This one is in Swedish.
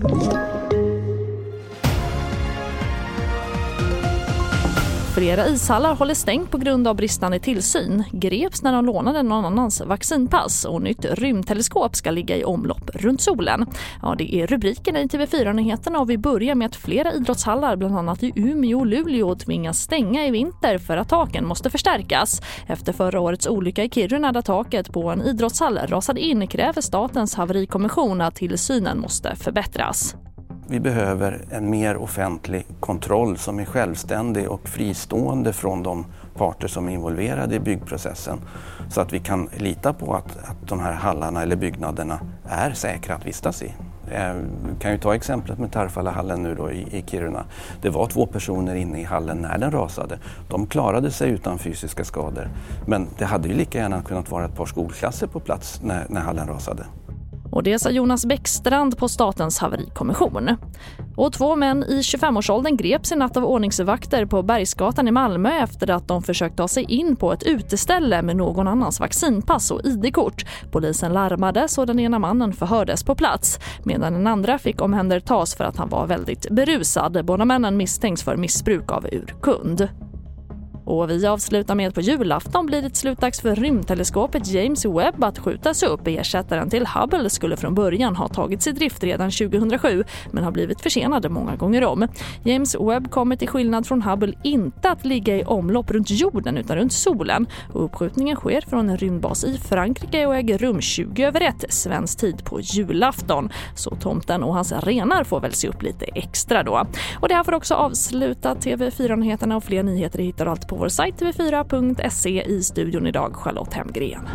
you Flera ishallar håller stängt på grund av bristande tillsyn. Greps när de lånade någon annans vaccinpass och nytt rymdteleskop ska ligga i omlopp runt solen. Ja, det är rubrikerna i TV4-nyheterna och vi börjar med att flera idrottshallar, bland annat i Umeå och Luleå, tvingas stänga i vinter för att taken måste förstärkas. Efter förra årets olycka i Kiruna där taket på en idrottshall rasade in kräver Statens haverikommission att tillsynen måste förbättras. Vi behöver en mer offentlig kontroll som är självständig och fristående från de parter som är involverade i byggprocessen så att vi kan lita på att, att de här hallarna eller byggnaderna är säkra att vistas i. Eh, vi kan ju ta exemplet med Tarfalahallen nu då i, i Kiruna. Det var två personer inne i hallen när den rasade. De klarade sig utan fysiska skador. Men det hade ju lika gärna kunnat vara ett par skolklasser på plats när, när hallen rasade. Och det sa Jonas Bäckstrand på Statens haverikommission. Och två män i 25-årsåldern greps i natt av ordningsvakter på Bergsgatan i Malmö efter att de försökt ta sig in på ett uteställe med någon annans vaccinpass och ID-kort. Polisen larmades och den ena mannen förhördes på plats medan den andra fick omhändertas för att han var väldigt berusad. Båda männen misstänks för missbruk av urkund. Och vi avslutar med att på julafton blir det slutdags för rymdteleskopet James Webb att skjutas upp. Ersättaren till Hubble skulle från början ha tagits i drift redan 2007 men har blivit försenade många gånger om. James Webb kommer till skillnad från Hubble inte att ligga i omlopp runt jorden utan runt solen. Och uppskjutningen sker från en rymdbas i Frankrike och äger rum 20 över 1 svensk tid på julafton. Så tomten och hans renar får väl se upp lite extra då. Och det här får också avsluta TV4-nyheterna och fler nyheter hittar du alltid på vår sajt tv4.se. I studion idag Charlotte Hemgren.